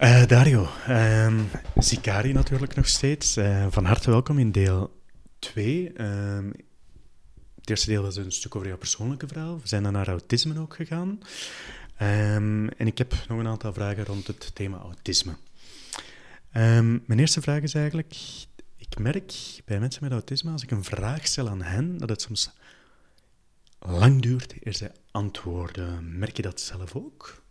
Uh, Dario, um, Zikari natuurlijk nog steeds. Uh, van harte welkom in deel 2. Um, het eerste deel was een stuk over jouw persoonlijke verhaal. We zijn dan naar autisme ook gegaan. Um, en ik heb nog een aantal vragen rond het thema autisme. mijn eerste vraag is eigenlijk... Ik merk bij mensen met autisme, als ik een vraag stel aan hen, dat het soms lang duurt eer ze antwoorden. Merk je dat zelf ook?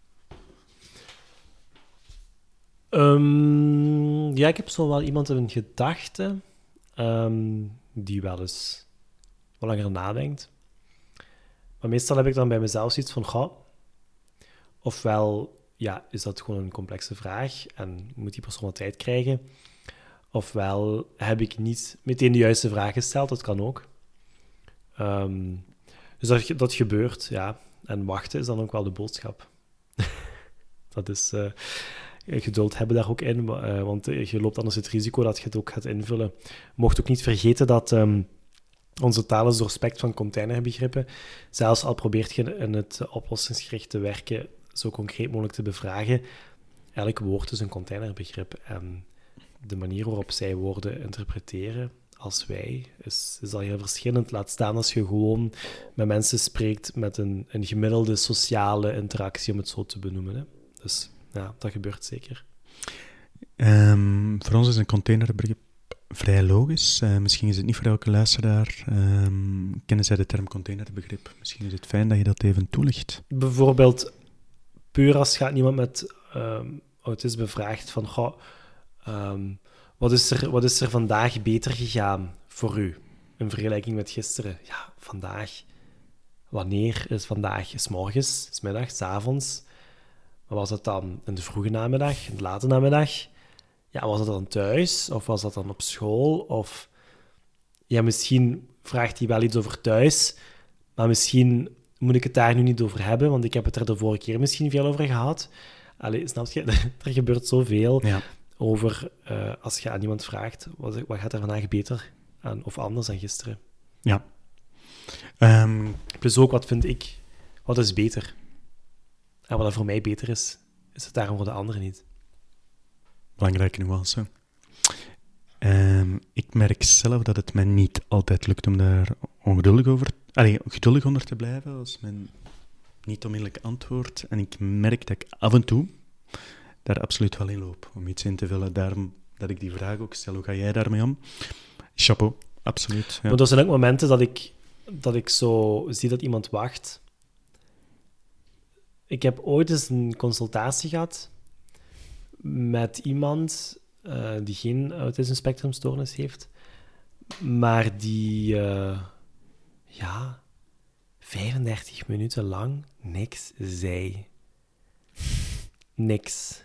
Um, ja, ik heb zo wel iemand in een gedachte um, die wel eens wat langer nadenkt. Maar meestal heb ik dan bij mezelf zoiets van, ga, ofwel ja, is dat gewoon een complexe vraag en moet die persoon wat tijd krijgen, ofwel heb ik niet meteen de juiste vraag gesteld, dat kan ook. Um, dus dat, dat gebeurt, ja. En wachten is dan ook wel de boodschap. dat is... Uh, geduld hebben daar ook in, uh, want je loopt anders het risico dat je het ook gaat invullen. Mocht ook niet vergeten dat um, onze taal is doorspekt van containerbegrippen. Zelfs al probeert je in het oplossingsgericht te werken zo concreet mogelijk te bevragen, elk woord is een containerbegrip. En de manier waarop zij woorden interpreteren, als wij, is, is al heel verschillend. Laat staan als je gewoon met mensen spreekt met een, een gemiddelde sociale interactie, om het zo te benoemen. Hè. Dus ja, dat gebeurt zeker. Um, voor ons is een containerbegrip vrij logisch. Uh, misschien is het niet voor elke luisteraar. Um, kennen zij de term containerbegrip? Misschien is het fijn dat je dat even toelicht. Bijvoorbeeld, puur als gaat iemand met um, autisme vraagt van... Goh, wat is, er, wat is er vandaag beter gegaan voor u in vergelijking met gisteren? Ja, vandaag. Wanneer is vandaag? Is morgens, is middags, is avonds? Was het dan in de vroege namiddag, in de late namiddag? Ja, was het dan thuis? Of was dat dan op school? Of ja, misschien vraagt hij wel iets over thuis, maar misschien moet ik het daar nu niet over hebben, want ik heb het er de vorige keer misschien veel over gehad. Allee, snap je? er gebeurt zoveel. Ja over uh, als je aan iemand vraagt, wat, wat gaat er vandaag beter aan, of anders dan gisteren? Ja. Um, Plus ook, wat vind ik, wat is beter? En wat er voor mij beter is, is het daarom voor de anderen niet. Belangrijke nuance. Um, ik merk zelf dat het mij niet altijd lukt om daar ongeduldig over, allee, geduldig onder te blijven als men niet onmiddellijk antwoordt. En ik merk dat ik af en toe daar absoluut wel in loop om iets in te vullen. Daarom dat ik die vraag ook stel, hoe ga jij daarmee om? Chapeau, absoluut. Ja. Maar er zijn ook momenten dat ik, dat ik zo zie dat iemand wacht. Ik heb ooit eens een consultatie gehad met iemand uh, die geen autisme spectrumstoornis heeft, maar die, uh, ja, 35 minuten lang niks zei. Niks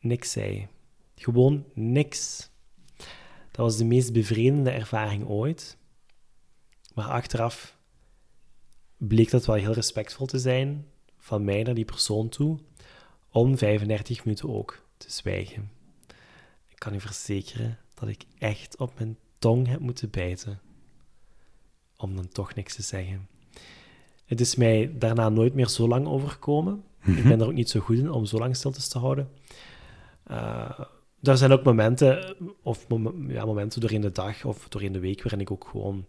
niks zei. Gewoon niks. Dat was de meest bevreemdende ervaring ooit. Maar achteraf bleek dat wel heel respectvol te zijn van mij naar die persoon toe, om 35 minuten ook te zwijgen. Ik kan u verzekeren dat ik echt op mijn tong heb moeten bijten om dan toch niks te zeggen. Het is mij daarna nooit meer zo lang overkomen. Ik mhm. ben er ook niet zo goed in om zo lang stiltes te houden. Uh, er zijn ook momenten, of ja, momenten doorheen de dag of doorheen de week, waarin ik ook gewoon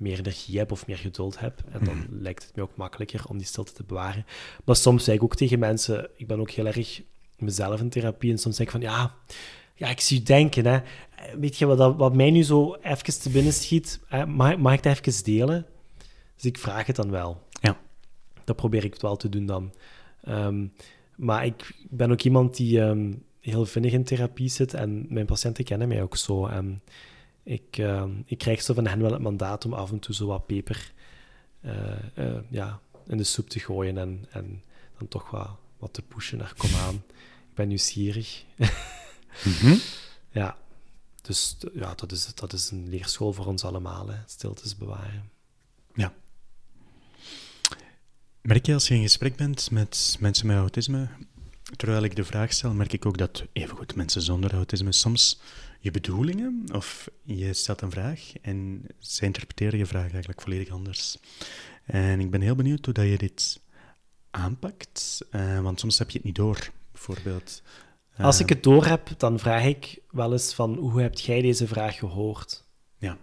meer energie heb of meer geduld heb. En dan mhm. lijkt het me ook makkelijker om die stilte te bewaren. Maar soms zeg ik ook tegen mensen, ik ben ook heel erg mezelf in therapie, en soms zeg ik van, ja, ja ik zie je denken, hè. Weet je wat, wat mij nu zo even te binnen schiet? Mag, mag ik dat even delen? Dus ik vraag het dan wel. Ja. Dat probeer ik wel te doen dan. Ehm, maar ik ben ook iemand die... Ehm, heel vinnig in therapie zit en mijn patiënten kennen mij ook zo. En ik, uh, ik krijg zo van hen wel het mandaat om af en toe zo wat peper uh, uh, ja, in de soep te gooien en, en dan toch wat, wat te pushen naar kom aan. Ik ben nieuwsgierig. mm Ja, dus ja, dat, is, dat is een leerschool voor ons allemaal, hè. stiltes bewaren. Ja. Merk je als je in gesprek bent met mensen met autisme, terwijl ik de vraag stel, merk ik ook dat evengoed mensen zonder autisme soms je bedoelingen, of je stelt een vraag en zij interpreteren je vraag eigenlijk volledig anders. En ik ben heel benieuwd hoe dat je dit aanpakt, uh, want soms heb je het niet door. Bijvoorbeeld, Als Eh, ik het door heb, dan vraag ik wel eens van hoe heb jij deze vraag gehoord? Ja.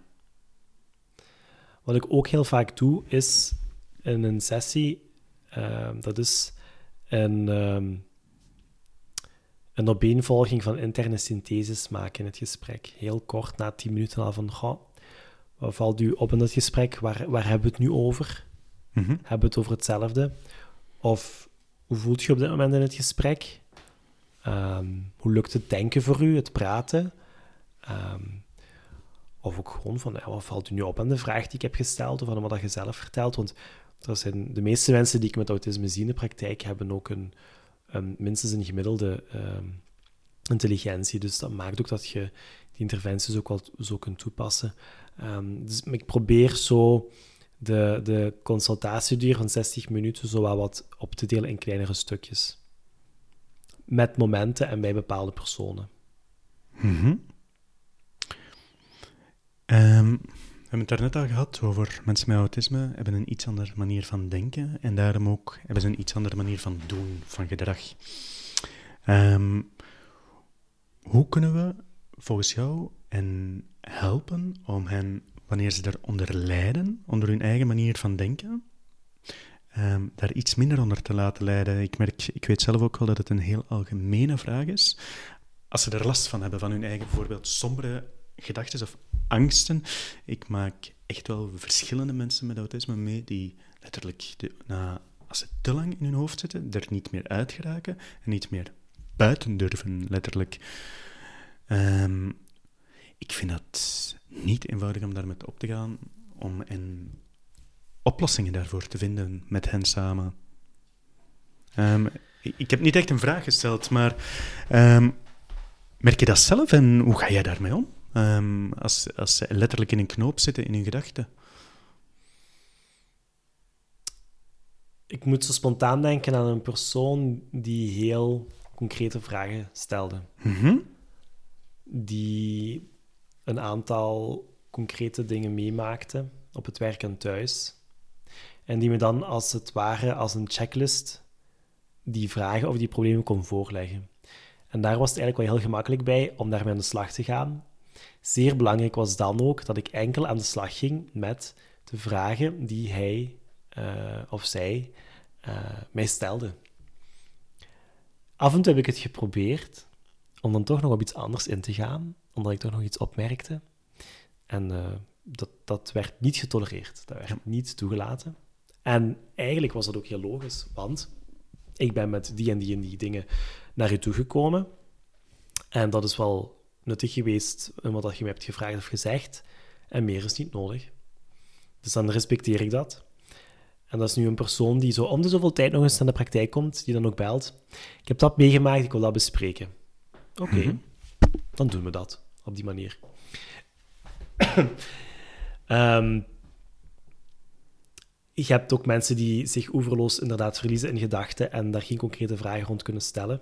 Wat ik ook heel vaak doe, is in een sessie, ehm, dat is een, ehm, een opeenvolging van interne syntheses maken in het gesprek. Heel kort, na tien minuten al van, goh, wat valt u op in het gesprek? Waar, waar hebben we het nu over? mhm. Hebben we het over hetzelfde? Of hoe voelt je op dit moment in het gesprek? Ehm, hoe lukt het denken voor u, het praten? Ehm, of ook gewoon van, ja, wat valt u nu op aan de vraag die ik heb gesteld of aan wat je zelf vertelt? Want er zijn, de meeste mensen die ik met autisme zie in de praktijk hebben ook een, een minstens een gemiddelde ehm, intelligentie. Dus dat maakt ook dat je die interventies ook wel zo kunt toepassen. Ehm, dus ik probeer zo de, de consultatieduur van 60 minuten zo wat op te delen in kleinere stukjes. Met momenten en bij bepaalde personen. Ehm, we hebben het daarnet al gehad over mensen met autisme hebben een iets andere manier van denken en daarom ook hebben ze een iets andere manier van doen, van gedrag. Ehm, hoe kunnen we volgens jou hen helpen om hen, wanneer ze eronder lijden, onder hun eigen manier van denken, ehm, daar iets minder onder te laten lijden? Ik, merk, ik weet zelf ook wel dat het een heel algemene vraag is. Als ze er last van hebben, van hun eigen bijvoorbeeld sombere gedachten of angsten. Ik maak echt wel verschillende mensen met autisme mee die letterlijk, de, na, als ze te lang in hun hoofd zitten, er niet meer uit geraken en niet meer buiten durven, letterlijk. Ehm, ik vind dat niet eenvoudig om daarmee op te gaan, om en oplossingen daarvoor te vinden met hen samen. Ehm, ik, heb niet echt een vraag gesteld, maar ehm, merk je dat zelf en hoe ga jij daarmee om? Ehm, als, als ze letterlijk in een knoop zitten in hun gedachten. Ik moet zo spontaan denken aan een persoon die heel concrete vragen stelde. Mhm. Die een aantal concrete dingen meemaakte op het werk en thuis. En die me dan als het ware als een checklist die vragen of die problemen kon voorleggen. En daar was het eigenlijk wel heel gemakkelijk bij om daarmee aan de slag te gaan. Zeer belangrijk was dan ook dat ik enkel aan de slag ging met de vragen die hij eh, of zij eh, mij stelde. Af en toe heb ik het geprobeerd om dan toch nog op iets anders in te gaan, omdat ik toch nog iets opmerkte. En eh, dat, dat werd niet getolereerd, dat werd niet toegelaten. En eigenlijk was dat ook heel logisch, want ik ben met die en die en die dingen naar u toegekomen. En dat is wel nuttig geweest wat je me hebt gevraagd of gezegd. En meer is niet nodig. Dus dan respecteer ik dat. En dat is nu een persoon die zo om de zoveel tijd nog eens naar de praktijk komt, die dan ook belt. Ik heb dat meegemaakt, ik wil dat bespreken. Oké, Mhm. dan doen we dat op die manier. Ehm, je hebt ook mensen die zich oeverloos inderdaad verliezen in gedachten en daar geen concrete vragen rond kunnen stellen.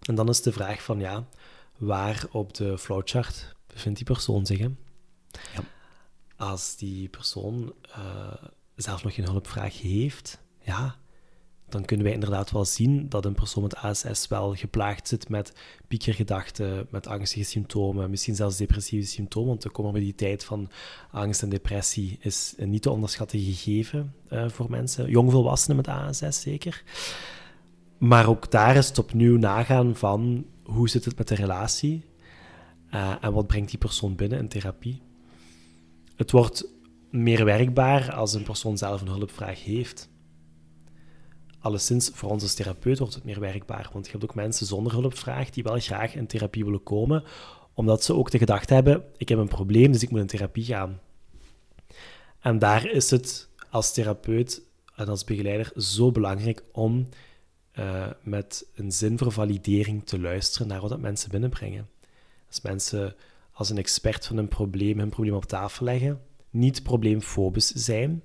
En dan is de vraag van, ja, waar op de flowchart bevindt die persoon zich? Hè? Ja. Als die persoon eh, zelf nog geen hulpvraag heeft, ja, dan kunnen wij inderdaad wel zien dat een persoon met ASS wel geplaagd zit met piekergedachten, met angstige symptomen, misschien zelfs depressieve symptomen, want de comorbiditeit van angst en depressie is een niet te onderschatten gegeven eh, voor mensen, jongvolwassenen met ASS zeker. Maar ook daar is het opnieuw nagaan van hoe zit het met de relatie eh, en wat brengt die persoon binnen in therapie. Het wordt meer werkbaar als een persoon zelf een hulpvraag heeft. Alleszins, voor ons als therapeut wordt het meer werkbaar, want je hebt ook mensen zonder hulpvraag die wel graag in therapie willen komen, omdat ze ook de gedachte hebben, ik heb een probleem, dus ik moet in therapie gaan. En daar is het als therapeut en als begeleider zo belangrijk om uh, met een zin voor validering te luisteren naar wat dat mensen binnenbrengen. Als mensen als een expert van een probleem hun probleem op tafel leggen, niet probleemfobisch zijn,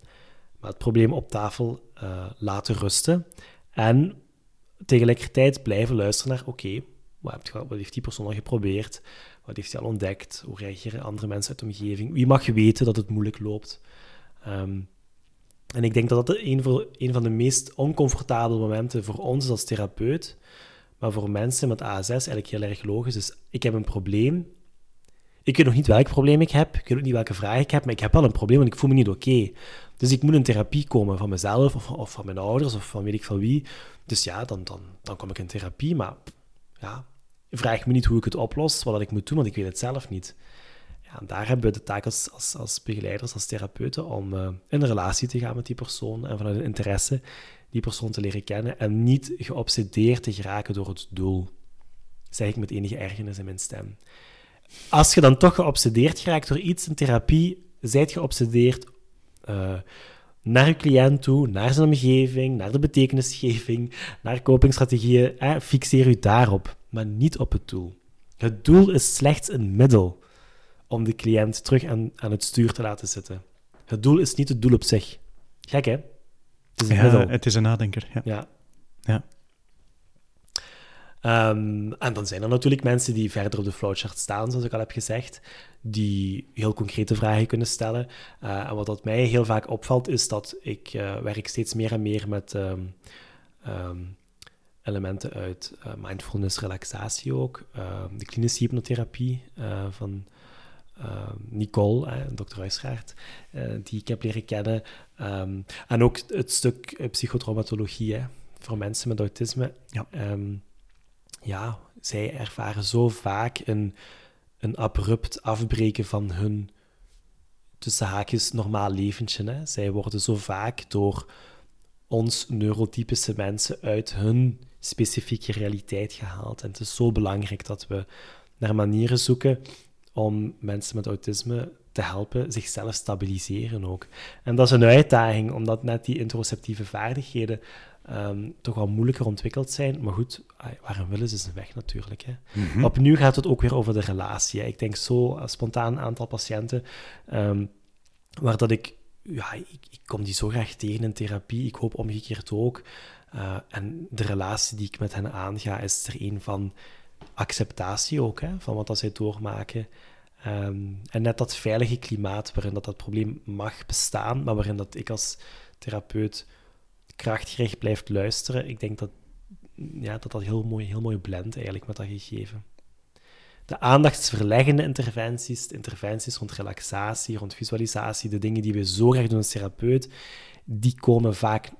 maar het probleem op tafel uh, laten rusten en tegelijkertijd blijven luisteren naar, oké, wat heeft die persoon al geprobeerd? Wat heeft hij al ontdekt? Hoe reageren andere mensen uit de omgeving? Wie mag weten dat het moeilijk loopt? Um, en ik denk dat dat een, een van de meest oncomfortabele momenten voor ons als therapeut, Maar voor mensen met ASS eigenlijk heel erg logisch. Dus ik heb een probleem. Ik weet nog niet welk probleem ik heb. Ik weet ook niet welke vraag ik heb. Maar ik heb wel een probleem en ik voel me niet oké. Dus ik moet in therapie komen van mezelf of, of, van mijn ouders of van weet ik van wie. Dus ja, dan, dan, dan kom ik in therapie. Maar ja, vraag me niet hoe ik het oplos, wat ik moet doen, want ik weet het zelf niet. Daar hebben we de taak als, als, begeleiders, als therapeuten, om uh, in een relatie te gaan met die persoon en vanuit een interesse die persoon te leren kennen en niet geobsedeerd te geraken door het doel. Zeg ik met enige ergernis in mijn stem. Als je dan toch geobsedeerd geraakt door iets in therapie, zijt geobsedeerd uh, naar je cliënt toe, naar zijn omgeving, naar de betekenisgeving, naar copingstrategieën. Eh, fixeer u daarop, maar niet op het doel. Het doel is slechts een middel om de cliënt terug aan, aan het stuur te laten zitten. Het doel is niet het doel op zich. Gek, hè? Het is een ja, middel. Het is een nadenker, ja. ja. ja. Um, en dan zijn er natuurlijk mensen die verder op de flowchart staan, zoals ik al heb gezegd, die heel concrete vragen kunnen stellen. Uh, en wat dat mij heel vaak opvalt, is dat ik uh, werk steeds meer en meer met um, um, elementen uit uh, mindfulness, relaxatie ook. de klinische hypnotherapie van Nicole, Dr. Huisgaard, die ik heb leren kennen. en ook het stuk psychotraumatologie hè, voor mensen met autisme. Ja ja, zij ervaren zo vaak een, een abrupt afbreken van hun tussen haakjes normaal leventje. Hè. Zij worden zo vaak door ons neurotypische mensen uit hun specifieke realiteit gehaald. En het is zo belangrijk dat we naar manieren zoeken om mensen met autisme te helpen zichzelf stabiliseren ook. En dat is een uitdaging, omdat net die interoceptieve vaardigheden um, toch wel moeilijker ontwikkeld zijn. Maar goed, waar een wil is, is een weg natuurlijk. Hè. Mm Opnieuw gaat het ook weer over de relatie. Hè. Ik denk zo spontaan een aantal patiënten um, waar dat ik, ja, ik, ik, kom die zo graag tegen in therapie. Ik hoop omgekeerd ook. Uh, en de relatie die ik met hen aanga, is er een van acceptatie ook, hè, van wat dat zij doormaken. Um, en net dat veilige klimaat waarin dat, dat probleem mag bestaan, maar waarin dat ik als therapeut krachtgericht blijft luisteren, ik denk dat ja, dat, dat heel mooi, heel mooi blendt eigenlijk met dat gegeven. De aandachtsverleggende interventies, de interventies rond relaxatie, rond visualisatie, de dingen die we zo graag doen als therapeut, die komen vaak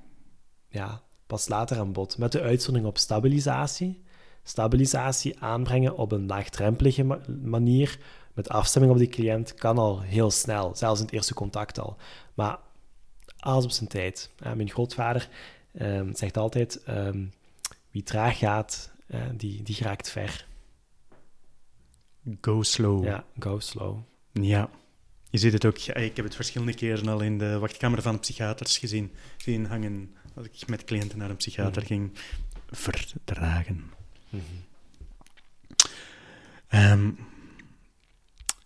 ja, pas later aan bod. Met de uitzondering op stabilisatie. Stabilisatie aanbrengen op een laagdrempelige manier, met afstemming op de cliënt, kan al heel snel, zelfs in het eerste contact al. Maar alles op zijn tijd. mijn grootvader ehm, zegt altijd: ehm, wie traag gaat, uh, die, die raakt ver. Go slow. Ja, go slow. Ja. Je ziet het ook. Ik heb het verschillende keren al in de wachtkamer van psychiaters gezien. Zien hangen als ik met cliënten naar een psychiater mhm. ging. Mm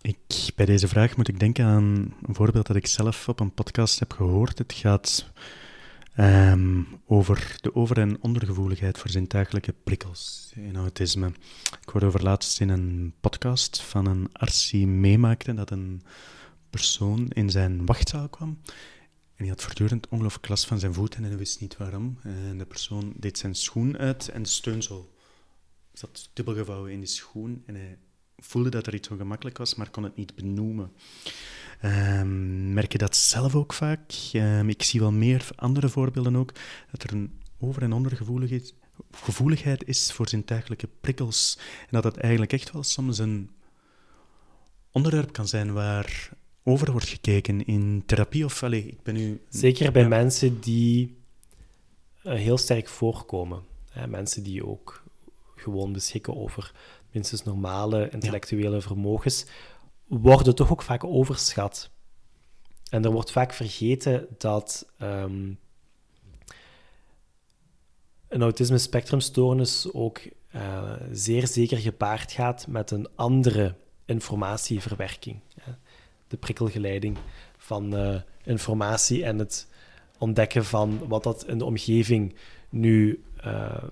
ik, bij deze vraag moet ik denken aan een voorbeeld dat ik zelf op een podcast heb gehoord. Het gaat um, over de over- en ondergevoeligheid voor zintuigelijke prikkels in autisme. Ik hoorde over laatst in een podcast van een arts die meemaakte dat een persoon in zijn wachtzaal kwam. En die had voortdurend ongelooflijk last van zijn voeten en hij wist niet waarom. En de persoon deed zijn schoen uit en de steunzool zat dubbelgevouwen in die schoen. En hij voelde dat er iets ongemakkelijk was, maar kon het niet benoemen. Um, merk je dat zelf ook vaak? Um, ik zie wel meer andere voorbeelden ook, dat er een over- en ondergevoeligheid gevoeligheid is voor zintuigelijke prikkels. En dat dat eigenlijk echt wel soms een onderwerp kan zijn waar over wordt gekeken in therapie of allez, ik ben nu... Zeker bij mensen die uh, heel sterk voorkomen. Hè? Mensen die ook gewoon beschikken over minstens normale intellectuele vermogens, worden toch ook vaak overschat. En er wordt vaak vergeten dat um, een autisme spectrumstoornis ook uh, zeer zeker gepaard gaat met een andere informatieverwerking. De prikkelgeleiding van uh, informatie en het ontdekken van wat dat in de omgeving nu uh,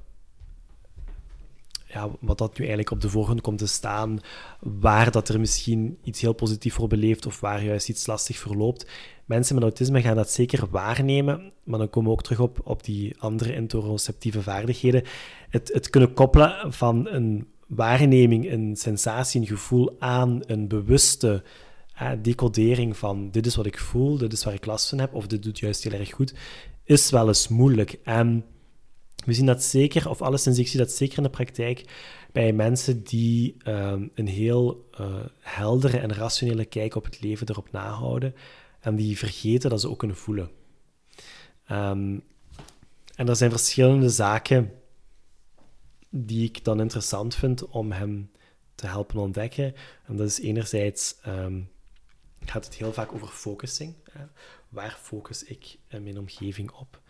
ja, wat dat nu eigenlijk op de voorgrond komt te staan, waar dat er misschien iets heel positiefs voor beleeft of waar juist iets lastig verloopt. Mensen met autisme gaan dat zeker waarnemen, maar dan komen we ook terug op, op die andere interoceptieve vaardigheden. Het, het kunnen koppelen van een waarneming, een sensatie, een gevoel aan een bewuste decodering van dit is wat ik voel, dit is waar ik last van heb, of dit doet juist heel erg goed, is wel eens moeilijk. En we zien dat zeker, of alleszins ik zie dat zeker in de praktijk, bij mensen die um, een heel uh, heldere en rationele kijk op het leven erop nahouden en die vergeten dat ze ook kunnen voelen. Um, en er zijn verschillende zaken die ik dan interessant vind om hem te helpen ontdekken. En dat is enerzijds um, gaat het heel vaak over focusing. Hè? Waar focus ik in mijn omgeving op?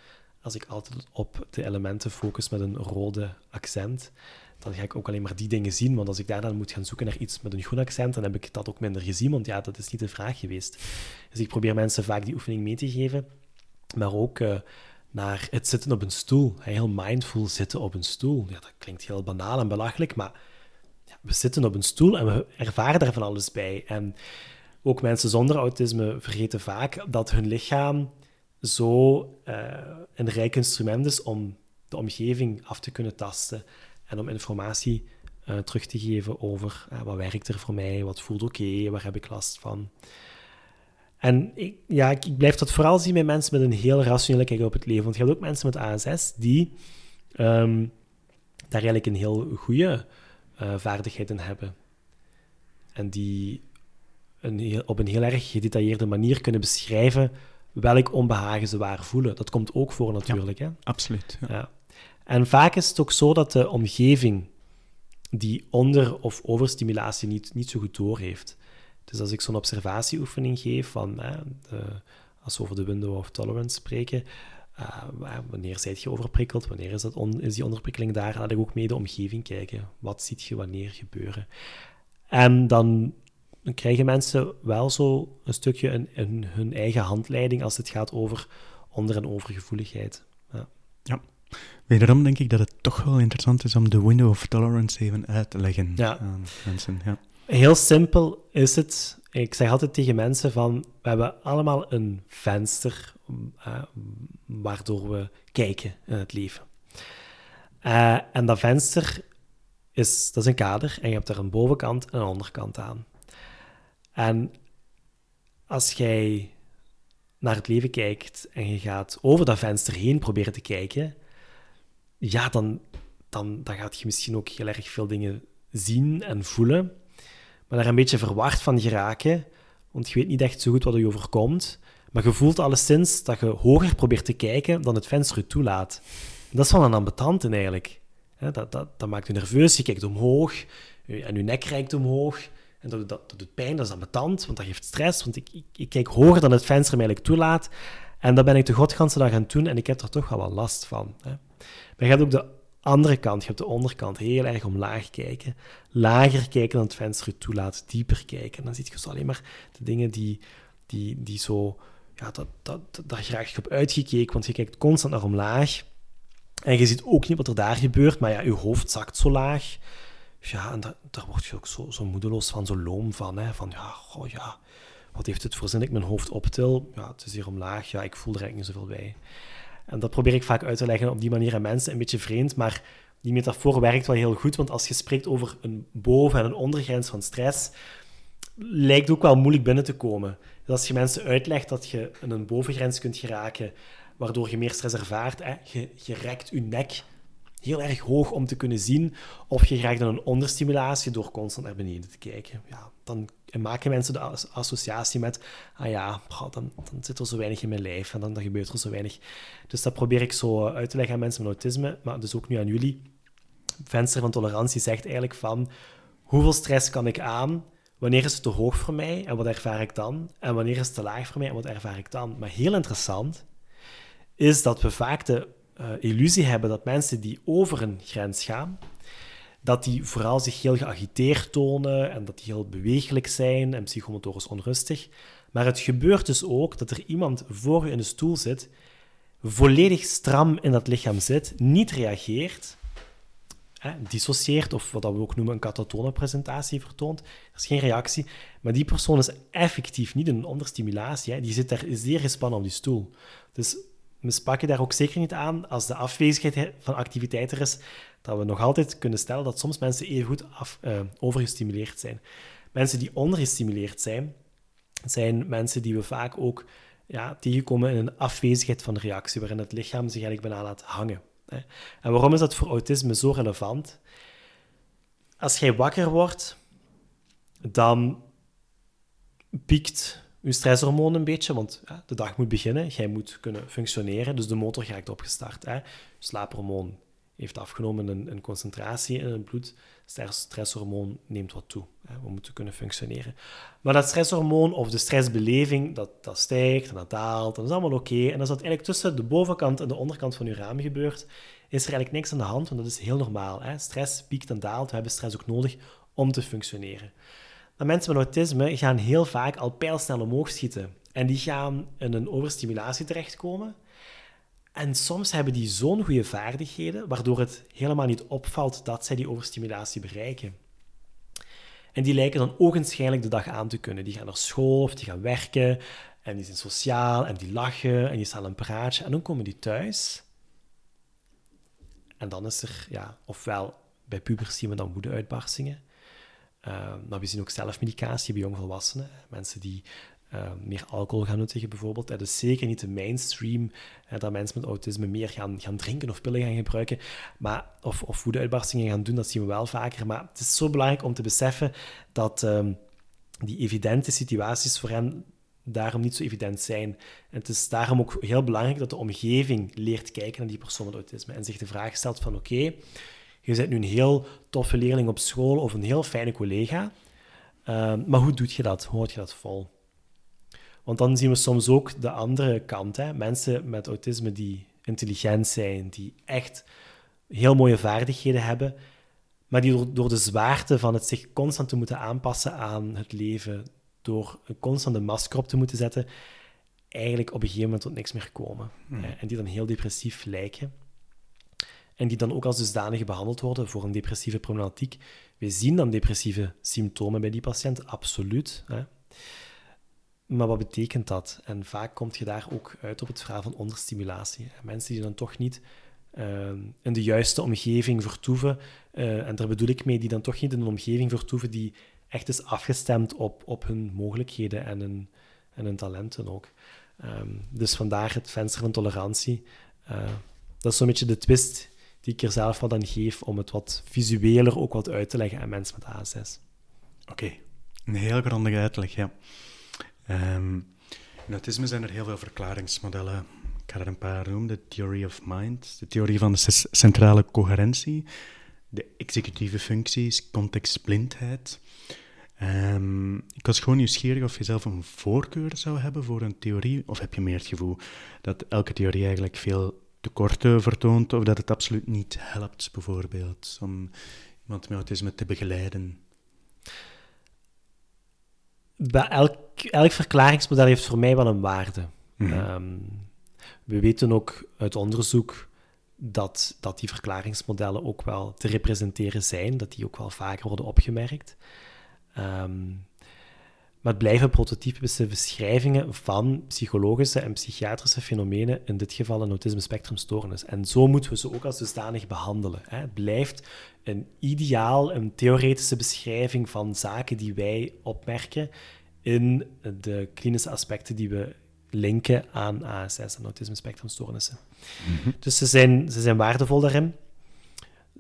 Als ik altijd op de elementen focus met een rode accent, dan ga ik ook alleen maar die dingen zien. Want als ik daar dan moet gaan zoeken naar iets met een groen accent, dan heb ik dat ook minder gezien, want ja, dat is niet de vraag geweest. Dus ik probeer mensen vaak die oefening mee te geven, maar ook uh, naar het zitten op een stoel. Heel mindful zitten op een stoel. Ja, dat klinkt heel banaal en belachelijk, maar ja, we zitten op een stoel en we ervaren daar van alles bij. En ook mensen zonder autisme vergeten vaak dat hun lichaam zo uh, een rijk instrument is om de omgeving af te kunnen tasten en om informatie uh, terug te geven over uh, wat werkt er voor mij, wat voelt oké, waar heb ik last van. En ik, ja, ik, blijf dat vooral zien bij mensen met een heel rationele kijk op het leven. Want je hebt ook mensen met ASS die um, daar eigenlijk een heel goede vaardigheid in hebben. En die een op een heel erg gedetailleerde manier kunnen beschrijven welk onbehagen ze waar voelen. Dat komt ook voor natuurlijk. Ja, hè? Absoluut. Ja. Ja. En vaak is het ook zo dat de omgeving die onder- of overstimulatie niet, niet zo goed doorheeft. Dus als ik zo'n observatieoefening geef van hè, de, als we over de window of tolerance spreken, uh, wanneer zijt je overprikkeld, wanneer is, dat on, is die onderprikkeling daar, laat ik ook mee de omgeving kijken. Wat ziet je wanneer gebeuren? En dan dan krijgen mensen wel zo een stukje in, in, hun eigen handleiding als het gaat over onder- en overgevoeligheid. Ja. ja. Wederom denk ik dat het toch wel interessant is om de window of tolerance even uit te leggen ja. aan mensen. Ja. Heel simpel is het. Ik zeg altijd tegen mensen van, we hebben allemaal een venster uh, waardoor we kijken in het leven. Uh, en dat venster is, dat is een kader en je hebt er een bovenkant en een onderkant aan. En als jij naar het leven kijkt en je gaat over dat venster heen proberen te kijken, ja, dan, dan, dan gaat je misschien ook heel erg veel dingen zien en voelen, maar daar een beetje verward van geraken, want je weet niet echt zo goed wat er je overkomt, maar je voelt alleszins dat je hoger probeert te kijken dan het venster je toelaat. Dat is wel een ambetante eigenlijk. Dat, dat, dat maakt je nerveus, je kijkt omhoog en je nek reikt omhoog. En dat, dat, doet pijn, dat is ambetant, want dat geeft stress. Want ik, ik, ik, kijk hoger dan het venster mij eigenlijk toelaat. En dat ben ik de godganse dag aan het doen en ik heb er toch wel wat last van. Hè. Maar je hebt ook de andere kant, je hebt de onderkant, heel erg omlaag kijken. Lager kijken dan het venster toelaat, dieper kijken. En dan zie je zo alleen maar de dingen die, die, die zo... Ja, dat, dat, daar graag op uitgekeken, want je kijkt constant naar omlaag. En je ziet ook niet wat er daar gebeurt, maar ja, je hoofd zakt zo laag. Ja, en daar word je ook zo, zo moedeloos van, zo loom van. Hè? Van ja, goh, ja, wat heeft het voor zin ik mijn hoofd optil? Ja, het is hier omlaag, ja, ik voel er eigenlijk niet zoveel bij. En dat probeer ik vaak uit te leggen op die manier aan mensen. Een beetje vreemd, maar die metafoor werkt wel heel goed. Want als je spreekt over een boven- en een ondergrens van stress, lijkt ook wel moeilijk binnen te komen. Dus als je mensen uitlegt dat je een bovengrens kunt geraken, waardoor je meer stress ervaart, hè, je, je rekt je nek heel erg hoog om te kunnen zien of je krijgt dan een onderstimulatie door constant naar beneden te kijken. Ja, dan maken mensen de associatie met, ah ja, dan, dan zit er zo weinig in mijn lijf en dan, gebeurt er zo weinig. Dus dat probeer ik zo uit te leggen aan mensen met autisme, maar dus ook nu aan jullie. Venster van tolerantie zegt eigenlijk van, hoeveel stress kan ik aan? Wanneer is het te hoog voor mij en wat ervaar ik dan? En wanneer is het te laag voor mij en wat ervaar ik dan? Maar heel interessant is dat we vaak de uh, illusie hebben dat mensen die over een grens gaan, dat die vooral zich heel geagiteerd tonen en dat die heel bewegelijk zijn en psychomotorisch onrustig. Maar het gebeurt dus ook dat er iemand voor je in de stoel zit, volledig stram in dat lichaam zit, niet reageert, hè, dissocieert, of wat we ook noemen een catatone presentatie vertoont. Er is geen reactie, maar die persoon is effectief niet in een onderstimulatie. Hè. Die zit daar zeer gespannen op die stoel. Dus we spakken daar ook zeker niet aan als de afwezigheid van activiteit er is, dat we nog altijd kunnen stellen dat soms mensen even goed af, uh, overgestimuleerd zijn. Mensen die ondergestimuleerd zijn, zijn mensen die we vaak ook ja, tegenkomen in een afwezigheid van reactie, waarin het lichaam zich eigenlijk bijna laat hangen. En waarom is dat voor autisme zo relevant? Als jij wakker wordt, dan piekt je stresshormoon een beetje, want de dag moet beginnen, jij moet kunnen functioneren, dus de motor gaat opgestart. Hè. slaaphormoon heeft afgenomen in, concentratie in het bloed, stresshormoon neemt wat toe. Hè. We moeten kunnen functioneren. Maar dat stresshormoon of de stressbeleving, dat, dat stijgt en dat daalt, dat is allemaal oké. En als dat eigenlijk tussen de bovenkant en de onderkant van je raam gebeurt, is er eigenlijk niks aan de hand, want dat is heel normaal. Hè. Stress piekt en daalt, we hebben stress ook nodig om te functioneren. Maar mensen met autisme gaan heel vaak al pijlsnel omhoog schieten. En die gaan in een overstimulatie terechtkomen. En soms hebben die zo'n goede vaardigheden, waardoor het helemaal niet opvalt dat zij die overstimulatie bereiken. En die lijken dan ogenschijnlijk de dag aan te kunnen. Die gaan naar school of die gaan werken en die zijn sociaal en die lachen en die stellen een praatje. En dan komen die thuis. En dan is er, ja, ofwel bij pubers zien we dan woedeuitbarstingen. Maar we zien ook zelfmedicatie bij jongvolwassenen. Mensen die uh, meer alcohol gaan nuttigen bijvoorbeeld. Dat is zeker niet de mainstream dat mensen met autisme meer gaan, gaan drinken of pillen gaan gebruiken. Maar, of, of woedeuitbarstingen gaan doen, dat zien we wel vaker. Maar het is zo belangrijk om te beseffen dat ehm, die evidente situaties voor hen daarom niet zo evident zijn. En het is daarom ook heel belangrijk dat de omgeving leert kijken naar die persoon met autisme en zich de vraag stelt van oké, je bent nu een heel toffe leerling op school of een heel fijne collega. Ehm, maar hoe doe je dat? Hoe houd je dat vol? Want dan zien we soms ook de andere kant. Hè? Mensen met autisme die intelligent zijn, die echt heel mooie vaardigheden hebben, maar die door, door de zwaarte van het zich constant te moeten aanpassen aan het leven, door een constante masker op te moeten zetten, eigenlijk op een gegeven moment tot niks meer komen. Hmm. En die dan heel depressief lijken en die dan ook als dusdanig behandeld worden voor een depressieve problematiek. We zien dan depressieve symptomen bij die patiënt, absoluut. Hè. Maar wat betekent dat? En vaak kom je daar ook uit op het verhaal van onderstimulatie. Mensen die dan toch niet uh, in de juiste omgeving vertoeven, uh, en daar bedoel ik mee, die dan toch niet in een omgeving vertoeven die echt is afgestemd op, op hun mogelijkheden en hun, en hun talenten ook. Um, dus vandaar het venster van tolerantie. Uh, dat is zo'n beetje de twist die ik er zelf wat aan geef om het wat visueler ook wat uit te leggen aan mensen met ASS. Oké, een heel grondige uitleg, ja. Um, in autisme zijn er heel veel verklaringsmodellen. Ik ga er een paar noemen. De Theory of Mind, de theorie van de centrale coherentie, de executieve functies, contextblindheid. Um, ik was gewoon nieuwsgierig of je zelf een voorkeur zou hebben voor een theorie, of heb je meer het gevoel dat elke theorie eigenlijk veel tekorten vertoont of dat het absoluut niet helpt, bijvoorbeeld, om iemand met autisme te begeleiden? Elk, elk verklaringsmodel heeft voor mij wel een waarde. Mhm. Ehm, we weten ook uit onderzoek dat, dat die verklaringsmodellen ook wel te representeren zijn, dat die ook wel vaker worden opgemerkt. Um, maar het blijven prototypische beschrijvingen van psychologische en psychiatrische fenomenen, in dit geval een autisme spectrumstoornis. En zo moeten we ze ook als dusdanig behandelen. Het blijft een ideaal, een theoretische beschrijving van zaken die wij opmerken in de klinische aspecten die we linken aan ASS en autisme spectrumstoornissen. Mhm. Dus ze zijn, ze zijn waardevol daarin.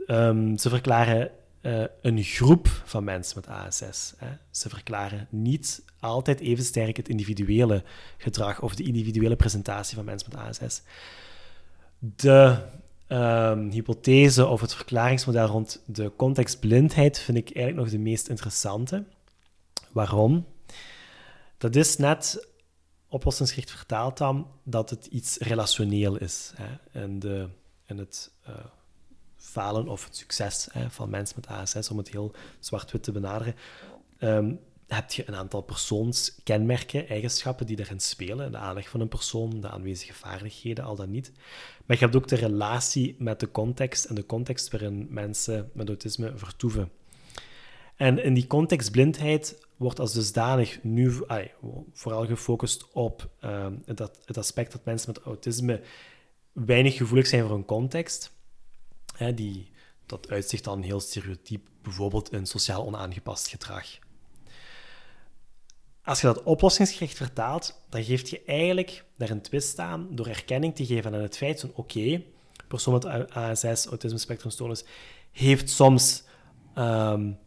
Um, ze verklaren uh, een groep van mensen met ASS. Hè. Ze verklaren niet altijd even sterk het individuele gedrag of de individuele presentatie van mensen met ASS. De um, hypothese of het verklaringsmodel rond de contextblindheid vind ik eigenlijk nog de meest interessante. Waarom? Dat is net oplossingsgericht vertaald dan dat het iets relationeel is. Hè. En, de, en het uh, falen of het succes hè, van mensen met ASS, om het heel zwart-wit te benaderen. Um, heb je een aantal persoonskenmerken, eigenschappen die daarin spelen. De aanleg van een persoon, de aanwezige vaardigheden, al dan niet. Maar je hebt ook de relatie met de context en de context waarin mensen met autisme vertoeven. En in die contextblindheid wordt als dusdanig nu vooral gefocust op uh, het, het, aspect dat mensen met autisme weinig gevoelig zijn voor een context. Die, dat uitzicht dan heel stereotyp, bijvoorbeeld in sociaal onaangepast gedrag. Als je dat oplossingsgericht vertaalt, dan geeft je eigenlijk daar een twist aan door erkenning te geven aan het feit van oké, persoon met ASS, autisme spectrumstoornis, heeft soms um,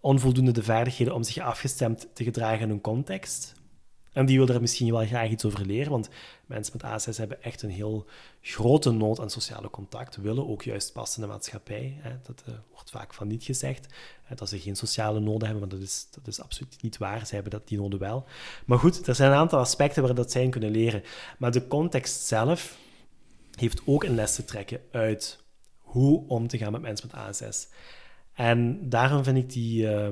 onvoldoende de vaardigheden om zich afgestemd te gedragen in een context. En die wil er misschien wel graag iets over leren, want mensen met ASS hebben echt een heel grote nood aan sociale contact, willen ook juist passen in de maatschappij. Hè. Dat uh, wordt vaak van niet gezegd, hè, dat ze geen sociale noden hebben, maar dat is, dat is absoluut niet waar. Ze hebben dat, die noden wel. Maar goed, er zijn een aantal aspecten waar dat zij kunnen leren. Maar de context zelf heeft ook een les te trekken uit hoe om te gaan met mensen met ASS. En daarom vind ik die, uh,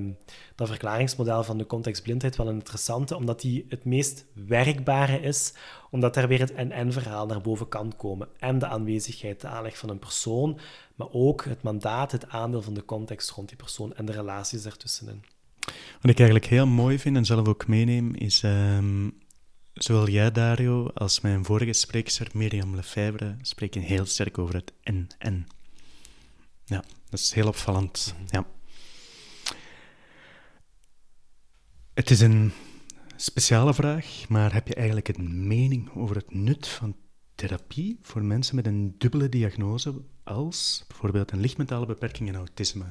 dat verklaringsmodel van de contextblindheid wel een interessante, omdat die het meest werkbare is, omdat daar weer het en-en-verhaal naar boven kan komen. En de aanwezigheid, de aanleg van een persoon, maar ook het mandaat, het aandeel van de context rond die persoon en de relaties ertussenin. Wat ik eigenlijk heel mooi vind en zelf ook meeneem, is um, zowel jij, Dario, als mijn vorige spreekster, Miriam Lefebvre, spreken heel sterk over het en-en. Ja, dat is heel opvallend. Mhm. Ja. Het is een speciale vraag, maar heb je eigenlijk een mening over het nut van therapie voor mensen met een dubbele diagnose, als bijvoorbeeld een lichtmentale beperking en autisme?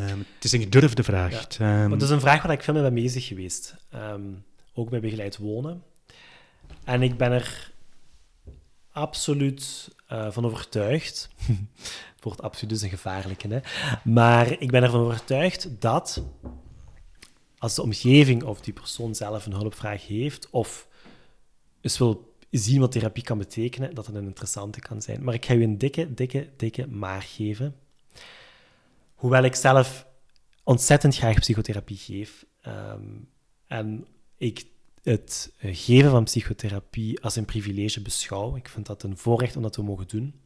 Um, het is een gedurfde vraag. Ja, um, dat is een vraag waar ik veel mee ben bezig geweest. Um, ook bij begeleid wonen. En ik ben er absoluut uh, van overtuigd wordt absoluut een gevaarlijke. Hè? Maar ik ben ervan overtuigd dat als de omgeving of die persoon zelf een hulpvraag heeft, of eens wil zien wat therapie kan betekenen, dat het een interessante kan zijn. Maar ik ga u een dikke, dikke, dikke maar geven. Hoewel ik zelf ontzettend graag psychotherapie geef um, en ik het geven van psychotherapie als een privilege beschouw. Ik vind dat een voorrecht om dat te mogen doen.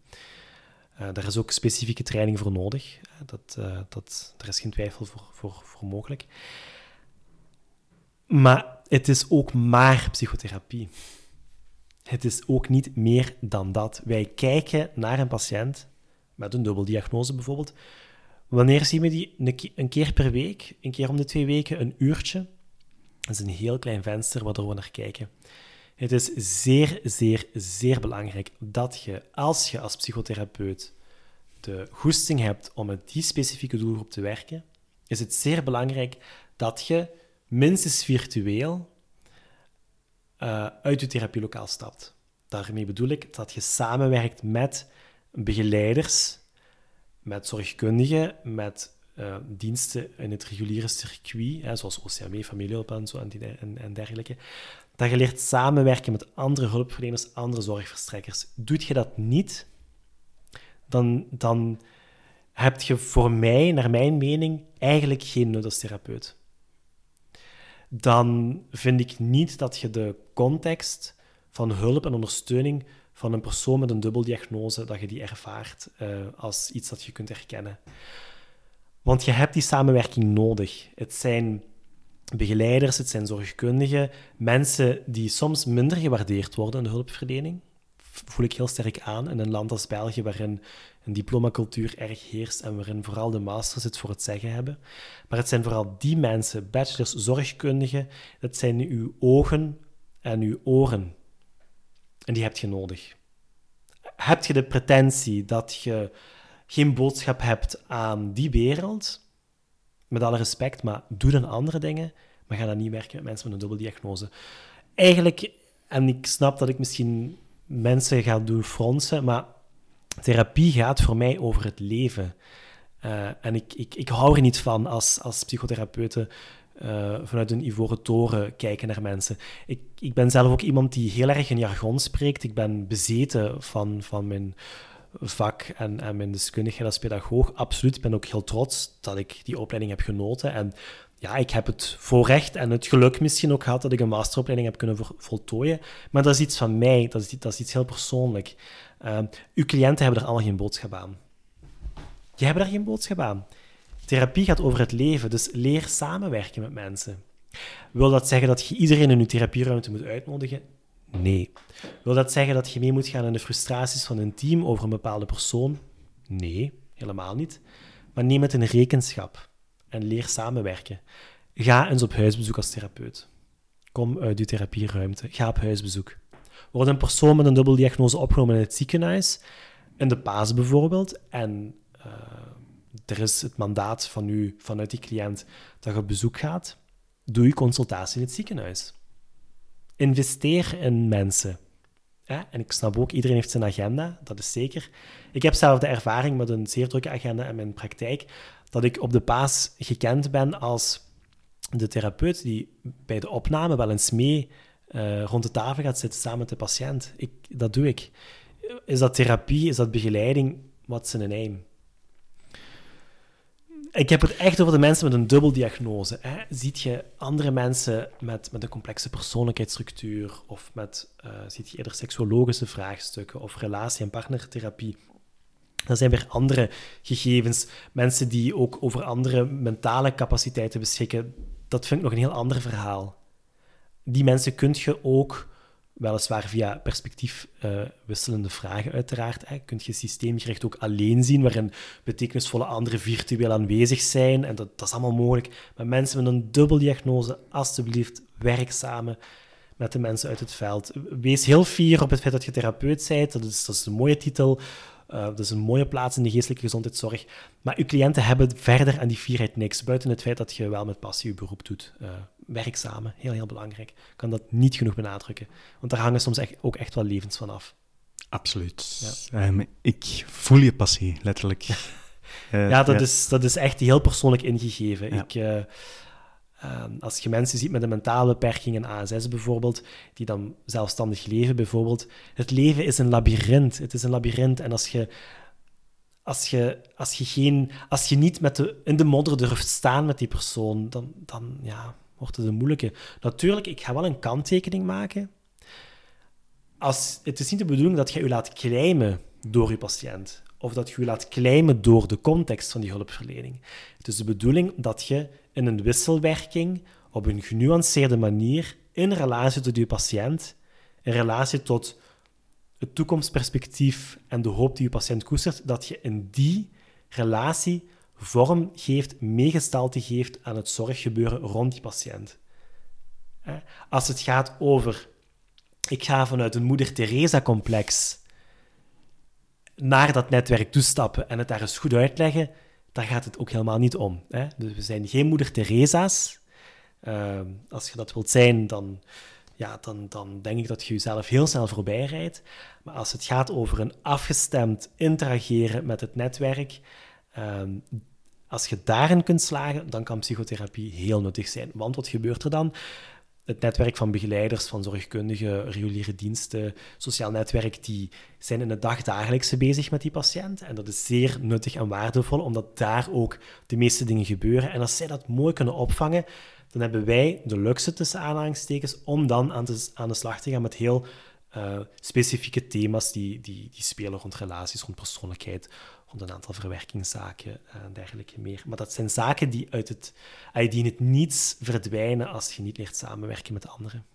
Uh, daar is ook specifieke training voor nodig. Eh, dat, uh, dat, daar is geen twijfel voor, voor, voor mogelijk. Maar het is ook maar psychotherapie. Het is ook niet meer dan dat. Wij kijken naar een patiënt met een dubbeldiagnose bijvoorbeeld. Wanneer zien we die een keer per week, een keer om de twee weken, een uurtje? Dat is een heel klein venster waardoor we naar kijken. Het is zeer, zeer, zeer belangrijk dat je, als je als psychotherapeut de goesting hebt om met die specifieke doelgroep te werken, is het zeer belangrijk dat je minstens virtueel uh, uit je therapielokaal stapt. Daarmee bedoel ik dat je samenwerkt met begeleiders, met zorgkundigen, met uh, diensten in het reguliere circuit, hè, zoals OCME, familiehulp en, zo, en, en, dergelijke. Dat je leert samenwerken met andere hulpverleners, andere zorgverstrekkers. Doet je dat niet, dan, dan heb je voor mij, naar mijn mening, eigenlijk geen nut als therapeut. Dan vind ik niet dat je de context van hulp en ondersteuning van een persoon met een dubbeldiagnose, dat je die ervaart uh, als iets dat je kunt herkennen. Want je hebt die samenwerking nodig. Het zijn begeleiders, het zijn zorgkundigen, mensen die soms minder gewaardeerd worden in de hulpverlening. Voel ik heel sterk aan in een land als België, waarin een diplomacultuur erg heerst en waarin vooral de masters het voor het zeggen hebben. Maar het zijn vooral die mensen, bachelors, zorgkundigen, het zijn uw ogen en uw oren. En die heb je nodig. Heb je de pretentie dat je geen boodschap hebt aan die wereld, met alle respect, maar doe dan andere dingen, maar ga dan niet werken met mensen met een dubbeldiagnose. Eigenlijk, en ik snap dat ik misschien mensen ga doen fronsen, maar therapie gaat voor mij over het leven. Uh, en ik, ik, ik hou er niet van als, als psychotherapeuten uh, vanuit een ivoren toren kijken naar mensen. Ik, ik ben zelf ook iemand die heel erg in jargon spreekt. Ik ben bezeten van, van mijn vak en, en mijn deskundigheid als pedagoog. Absoluut, ik ben ook heel trots dat ik die opleiding heb genoten. En ja, ik heb het voorrecht en het geluk misschien ook gehad dat ik een masteropleiding heb kunnen voltooien. Maar dat is iets van mij, dat is, dat is iets heel persoonlijk. Uh, uw cliënten hebben er allemaal geen boodschap aan. Je hebt daar geen boodschap aan. Therapie gaat over het leven, dus leer samenwerken met mensen. Wil dat zeggen dat je iedereen in je therapieruimte moet uitnodigen? Nee. Wil dat zeggen dat je mee moet gaan in de frustraties van een team over een bepaalde persoon? Nee, helemaal niet. Maar neem het in rekenschap en leer samenwerken. Ga eens op huisbezoek als therapeut. Kom uit je therapieruimte. Ga op huisbezoek. Wordt een persoon met een dubbeldiagnose opgenomen in het ziekenhuis, in de paas bijvoorbeeld, en uh, er is het mandaat van u, vanuit die cliënt dat je op bezoek gaat, doe je consultatie in het ziekenhuis. Investeer in mensen. En ik snap ook, iedereen heeft zijn agenda, dat is zeker. Ik heb zelf de ervaring met een zeer drukke agenda in mijn praktijk, dat ik op de paas gekend ben als de therapeut die bij de opname wel eens mee uh, rond de tafel gaat zitten samen met de patiënt. Ik, dat doe ik. Is dat therapie, is dat begeleiding? Wat is een? Ik heb het echt over de mensen met een dubbeldiagnose. Hè. Ziet je andere mensen met, met een complexe persoonlijkheidsstructuur of met, uh, ziet je eerder seksuologische vraagstukken of relatie- en partnertherapie? Dan zijn weer andere gegevens. Mensen die ook over andere mentale capaciteiten beschikken. Dat vind ik nog een heel ander verhaal. Die mensen kun je ook weliswaar via perspectiefwisselende uh, vragen uiteraard. Hè. Kun je systeemgericht ook alleen zien, waarin betekenisvolle anderen virtueel aanwezig zijn. En dat, dat is allemaal mogelijk. Maar mensen met een dubbeldiagnose, alstublieft, werk samen met de mensen uit het veld. Wees heel fier op het feit dat je therapeut bent. Dat is, dat is een mooie titel. Uh, dat is een mooie plaats in de geestelijke gezondheidszorg. Maar uw cliënten hebben verder aan die fierheid niks, buiten het feit dat je wel met passie je beroep doet. Uh, werk samen, heel, heel belangrijk. Ik kan dat niet genoeg benadrukken. Want daar hangen soms echt, ook echt wel levens van af. Absoluut. Ja. Um, ik voel je passie, letterlijk. uh, ja, dat, ja. Is, dat is echt heel persoonlijk ingegeven. Ja. Ik... Ehm, als je mensen ziet met een mentale beperking, een ASS bijvoorbeeld, die dan zelfstandig leven bijvoorbeeld. Het leven is een labyrint. Het is een labyrint. En als je, als je, als je, geen, als je niet met de, in de modder durft staan met die persoon, dan, dan ja, wordt het een moeilijke. Natuurlijk, ik ga wel een kanttekening maken. Als, het is niet de bedoeling dat je je laat claimen door je patiënt. Of dat je je laat claimen door de context van die hulpverlening. Het is de bedoeling dat je in een wisselwerking op een genuanceerde manier in relatie tot je patiënt, in relatie tot het toekomstperspectief en de hoop die je patiënt koestert, dat je in die relatie vorm geeft, meegestalte geeft aan het zorggebeuren rond die patiënt. Als het gaat over, ik ga vanuit een moeder Teresa-complex naar dat netwerk toestappen en het daar eens goed uitleggen, daar gaat het ook helemaal niet om. Hè? Dus we zijn geen moeder Teresa's. Uh, als je dat wilt zijn, dan, ja, dan, dan denk ik dat je jezelf heel snel voorbij rijdt. Maar als het gaat over een afgestemd interageren met het netwerk, uh, als je daarin kunt slagen, dan kan psychotherapie heel nuttig zijn. Want wat gebeurt er dan? Het netwerk van begeleiders, van zorgkundigen, reguliere diensten, sociaal netwerk, die zijn in het dagdagelijkse bezig met die patiënt. En dat is zeer nuttig en waardevol, omdat daar ook de meeste dingen gebeuren. En als zij dat mooi kunnen opvangen, dan hebben wij de luxe tussen aanhalingstekens om dan aan, aan de slag te gaan met heel uh, specifieke thema's die, die, die spelen rond relaties, rond persoonlijkheid, rond een aantal verwerkingszaken en dergelijke meer. Maar dat zijn zaken die uit het, die in het niets verdwijnen als je niet leert samenwerken met anderen.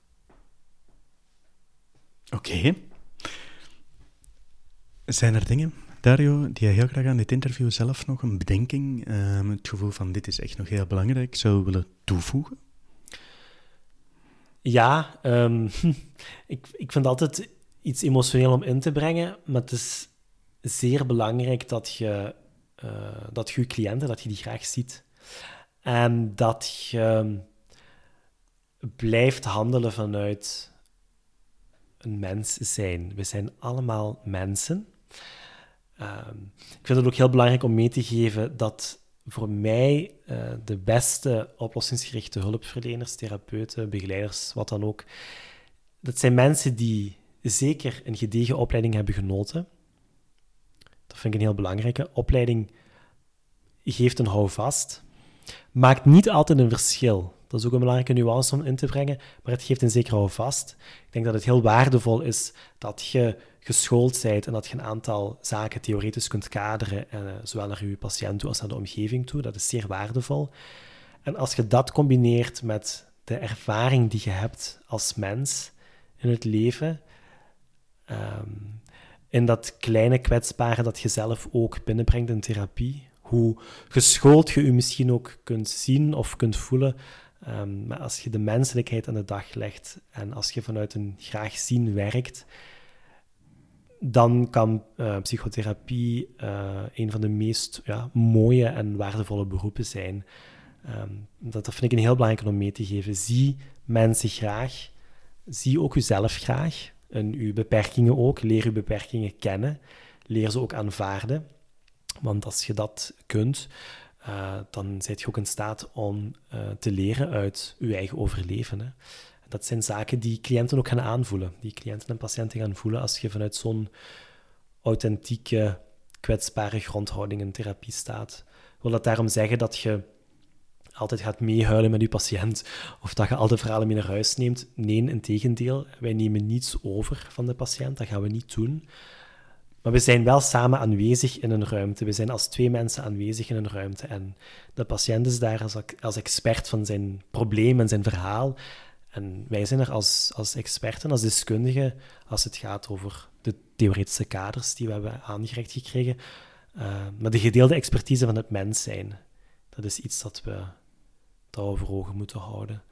Oké. Zijn er dingen, Dario, die je heel graag aan dit interview zelf nog een bedenking, um, het gevoel van dit is echt nog heel belangrijk, zou willen toevoegen? Ja, um, ik, ik vind altijd iets emotioneel om in te brengen, maar het is zeer belangrijk dat je, uh, dat je, cliënten dat je die graag ziet. En dat je blijft handelen vanuit een mens zijn. We zijn allemaal mensen. Uh, ik vind het ook heel belangrijk om mee te geven dat voor mij uh, de beste oplossingsgerichte hulpverleners, therapeuten, begeleiders, wat dan ook, dat zijn mensen die zeker een gedegen opleiding hebben genoten, vind ik een heel belangrijke. Opleiding geeft een houvast. Maakt niet altijd een verschil. Dat is ook een belangrijke nuance om in te brengen, maar het geeft een zekere vast. Ik denk dat het heel waardevol is dat je geschoold bent en dat je een aantal zaken theoretisch kunt kaderen, eh, zowel naar je patiënt toe als naar de omgeving toe. Dat is zeer waardevol. En als je dat combineert met de ervaring die je hebt als mens in het leven, ehm, in dat kleine kwetsbare dat je zelf ook binnenbrengt in therapie, hoe geschoold je je misschien ook kunt zien of kunt voelen, um, maar als je de menselijkheid aan de dag legt en als je vanuit een graag zien werkt, dan kan uh, psychotherapie uh, een van de meest ja, mooie en waardevolle beroepen zijn. Um, dat, dat vind ik een heel belangrijk om mee te geven. Zie mensen graag. Zie ook jezelf graag. En uw beperkingen ook. Leer uw beperkingen kennen. Leer ze ook aanvaarden. Want als je dat kunt, uh, dan zit je ook in staat om uh, te leren uit je eigen overleven. Dat zijn zaken die cliënten ook gaan aanvoelen. Die cliënten en patiënten gaan voelen als je vanuit zo'n authentieke, kwetsbare grondhouding in therapie staat. Ik wil dat daarom zeggen dat je altijd gaat meehuilen met je patiënt of dat je al de verhalen mee naar huis neemt. Nee, in tegendeel. Wij nemen niets over van de patiënt. Dat gaan we niet doen. Maar we zijn wel samen aanwezig in een ruimte. We zijn als twee mensen aanwezig in een ruimte. En de patiënt is daar als, als expert van zijn probleem en zijn verhaal. En wij zijn er als, als experten, als deskundigen, als het gaat over de theoretische kaders die we hebben aangereikt gekregen. Uh, maar de gedeelde expertise van het mens zijn, dat is iets dat we, dat we voor ogen moeten houden.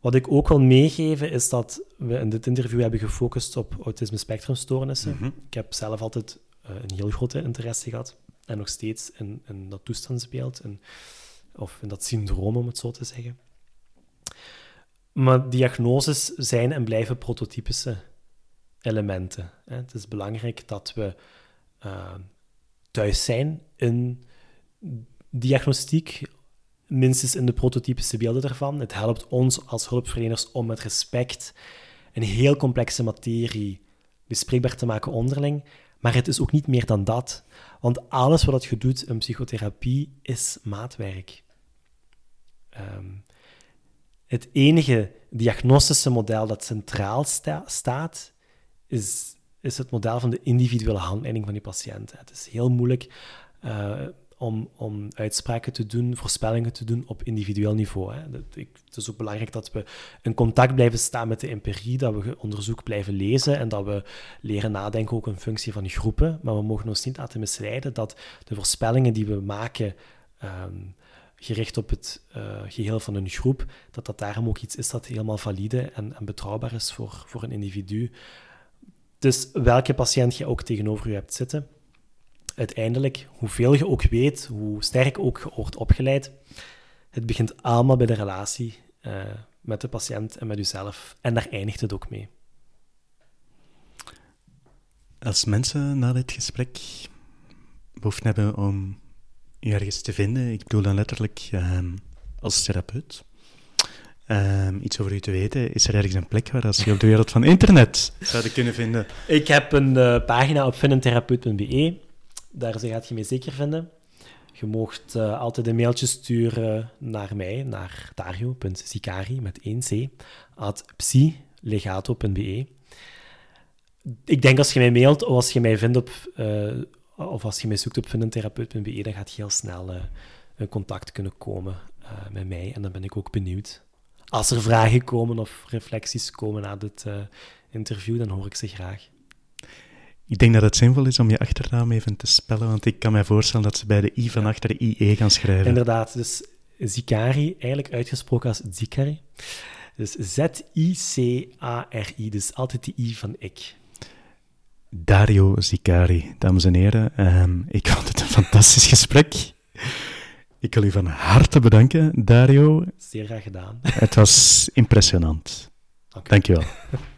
Wat ik ook wil meegeven is dat we in dit interview hebben gefocust op autisme spectrumstoornissen. Mm -hmm. Ik heb zelf altijd uh, een heel grote interesse gehad en nog steeds in, in dat toestandsbeeld, in, of in dat syndroom om het zo te zeggen. Maar diagnoses zijn en blijven prototypische elementen. Het is belangrijk dat we uh, thuis zijn in diagnostiek, minstens in de prototypische beelden daarvan. Het helpt ons als hulpverleners om met respect een heel complexe materie bespreekbaar te maken onderling. Maar het is ook niet meer dan dat. Want alles wat je doet in psychotherapie is maatwerk. Um, het enige diagnostische model dat centraal sta staat, is, is het model van de individuele handleiding van die patiënt. Het is heel moeilijk uh, om, om uitspraken te doen, voorspellingen te doen op individueel niveau. Hè. Dat, ik, het is ook belangrijk dat we in contact blijven staan met de empirie, dat we onderzoek blijven lezen en dat we leren nadenken ook in functie van groepen. Maar we mogen ons niet laten misleiden dat de voorspellingen die we maken um, gericht op het uh, geheel van een groep, dat dat daarom ook iets is dat helemaal valide en, en betrouwbaar is voor, voor een individu. Dus welke patiënt je ook tegenover je hebt zitten, uiteindelijk, hoeveel je ook weet, hoe sterk ook wordt opgeleid, het begint allemaal bij de relatie uh, met de patiënt en met jezelf. En daar eindigt het ook mee. Als mensen na dit gesprek behoefte hebben om je ergens te vinden, ik bedoel dan letterlijk um, als therapeut, um, iets over u te weten, is er ergens een plek waar als je op de wereld van internet zouden kunnen vinden? Ik heb een uh, pagina op vinnentherapeut.be daar gaat je mij zeker vinden. Je mocht uh, altijd een mailtje sturen naar mij, naar dario.sicari met 1c, at psilegato.be. Ik denk als je mij mailt of als je mij vindt op, uh, of als je mij zoekt op vindentherapeut.be, dan gaat je heel snel uh, in contact kunnen komen met mij. En dan ben ik ook benieuwd. Als er vragen komen of reflecties komen na dit interview, dan hoor ik ze graag. Ik denk dat het zinvol is om je achternaam even te spellen, want ik kan mij voorstellen dat ze bij de i van achter de IE gaan schrijven. Inderdaad, dus Zikari, eigenlijk uitgesproken als Zikari. Dus Z-I-C-A-R-I, dus altijd de i van ik. Dario Zicari, dames en heren. Um, ik vond het een fantastisch gesprek. Ik wil u van harte bedanken, Dario. Zeer graag gedaan. Het was impressionant. Dank, Dank je wel.